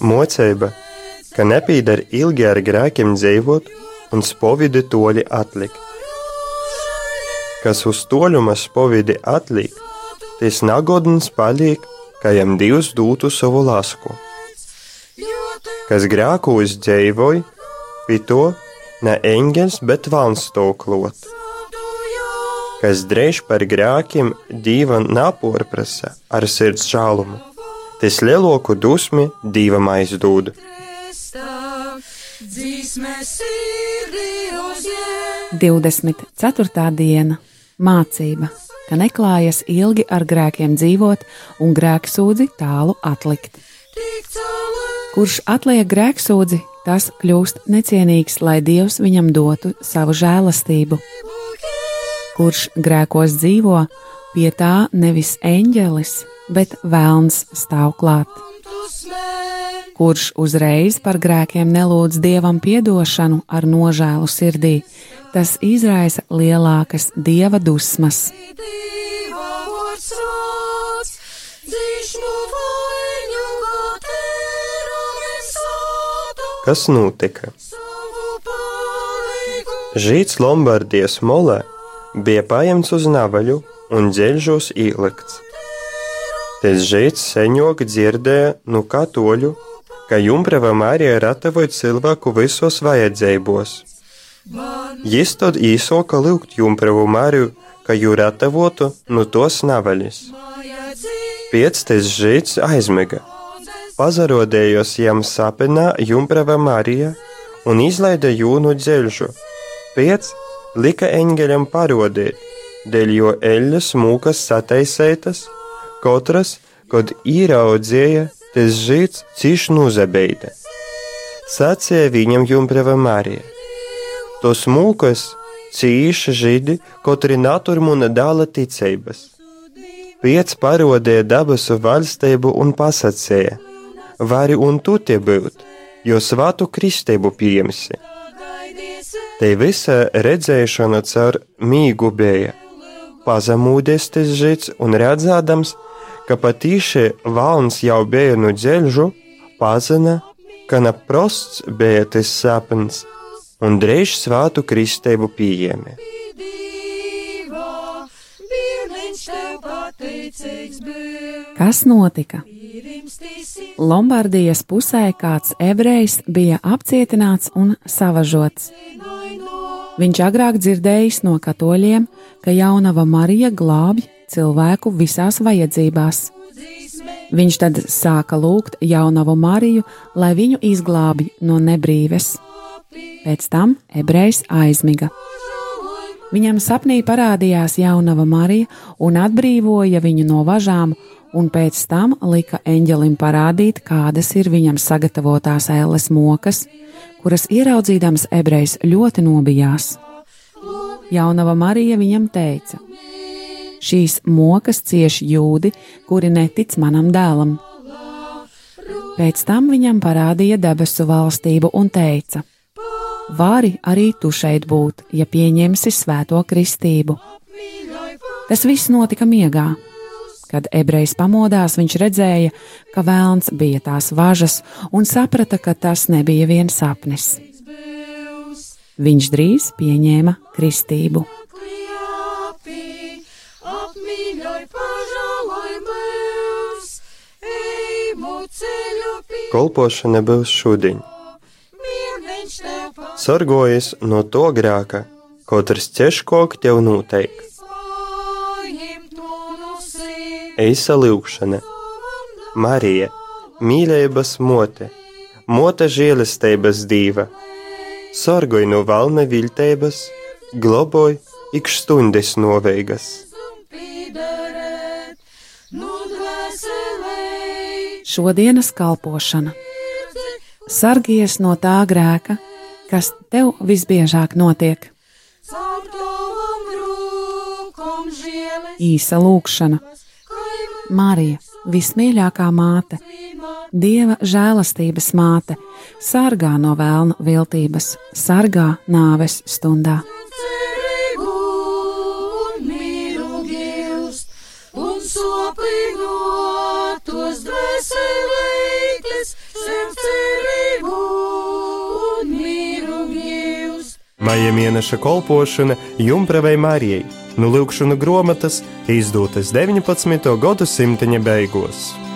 Mocība, ka nepīdara ilgi ar grēkiem dzīvot un spovidi toļi atlikt. Kas uz toļuma spovidi atliek, tas nagodns paliek, ka jam Dievs dūtu savu lasku. Kas grēkos dzīvoja, pie to ne eņģeļs, bet valns to klot. Kas drēž par grēkiem dieva naporprasa ar sirds žālumu, tas lielāku dusmi. Dzīsmēs sirdī uzņem. 24. diena - mācība, ka neklājas ilgi ar grēkiem dzīvot un grēksūdzi tālu atlikt. Kurš atliek grēksūdzi, tas kļūst necienīgs, lai Dievs viņam dotu savu žēlastību. Kurš grēkos dzīvo, pie tā nevis eņģelis, bet vēlns stāv klāt. Kurš uzreiz par grēkiem nelūdz Dievam piedošanu ar nožēlu sirdī, tas izraisa lielākas dieva dusmas. Kas notika? Žīts Lombardijas molē bija paņemts uz navaļu un dziļžos ielikts. Tas žīts seņoki dzirdēja no katoļu, ka Jumbrava Marija ratavoja cilvēku visos vajadzībos. Jis tad īsoka lūgt Jumbravu Mariju, ka jū ratavotu no tos navaļas. Piec tas žīts aizmiga. Pazarodējos jam sapnā Jumbrava Marija un izlaida jūnu dzelžu. Piec lika eņģeļam parodēt, dēļ jo eļļas mūkas sataisētas, katras, kad īraudzēja, tas žīts ciš nuzabeida. Sacīja viņam Jumbrava Marija. Tos mūkas cīša židi, katri naturmuna dala ticības. Piec parodēja dabasu valstību un pasacīja: Vari un tu te būt, jo svātu kristību pieņemsi. Te visa redzēšana caur mīgu bija. Pazemūdies tas žits un redzēdams, ka patīši valns jau no dzelžu, pazina, ka naprosts bija tas sapnis, un drīz svātu pateicīgs bija. Kas notika? Lombardijas pusē kāds ebrejs bija apcietināts un savažots. Viņš agrāk dzirdējis no katoļiem, ka jaunava Marija glābj cilvēku visās vajadzībās. Viņš tad sāka lūgt jaunavu Mariju, lai viņu izglābj no nebrīves. Pēc tam ebrejs aizmiga. Viņam sapnī parādījās jaunava Marija un atbrīvoja viņu no važām, un pēc tam lika eņģelim parādīt, kādas ir viņam sagatavotās ēles mokas, kuras ieraudzīdams ebrejs ļoti nobijās. Jaunava Marija viņam teica: Šīs mokas cieš jūdi, kuri netic manam dēlam. Pēc tam viņam parādīja debesu valstību un teica: Vari arī tu šeit būt, ja pieņemsi svēto kristību. Tas viss notika miegā. Kad ebrejs pamodās, viņš redzēja, ka vēlns bija tās važas un saprata, ka tas nebija viens sapnis. Viņš drīz pieņēma kristību. Kolpošana būs šodien. Sargojies no to grāka, katrs ķeškok tev noteik. Eisa lūkšana, Marija, mīlējas mote, mote žēlestības dīva, sargoj no valna viltības, globoj ik stundas noveigas. Šodienas kalpošana. Sargies no tā grēka, kas tev visbiežāk notiek. Īsa lūkšana. Marija, vismīļākā māte, Dieva žēlastības māte, sargā no vēlna viltības, sargā nāves stundā. Sopīgotos dvēselītes, sev cerību un mīru gīvs. Maija mēneša kolpošana Jumpravai Marijai no lūkšanu grāmatas izdotas 19. gadsimta beigās.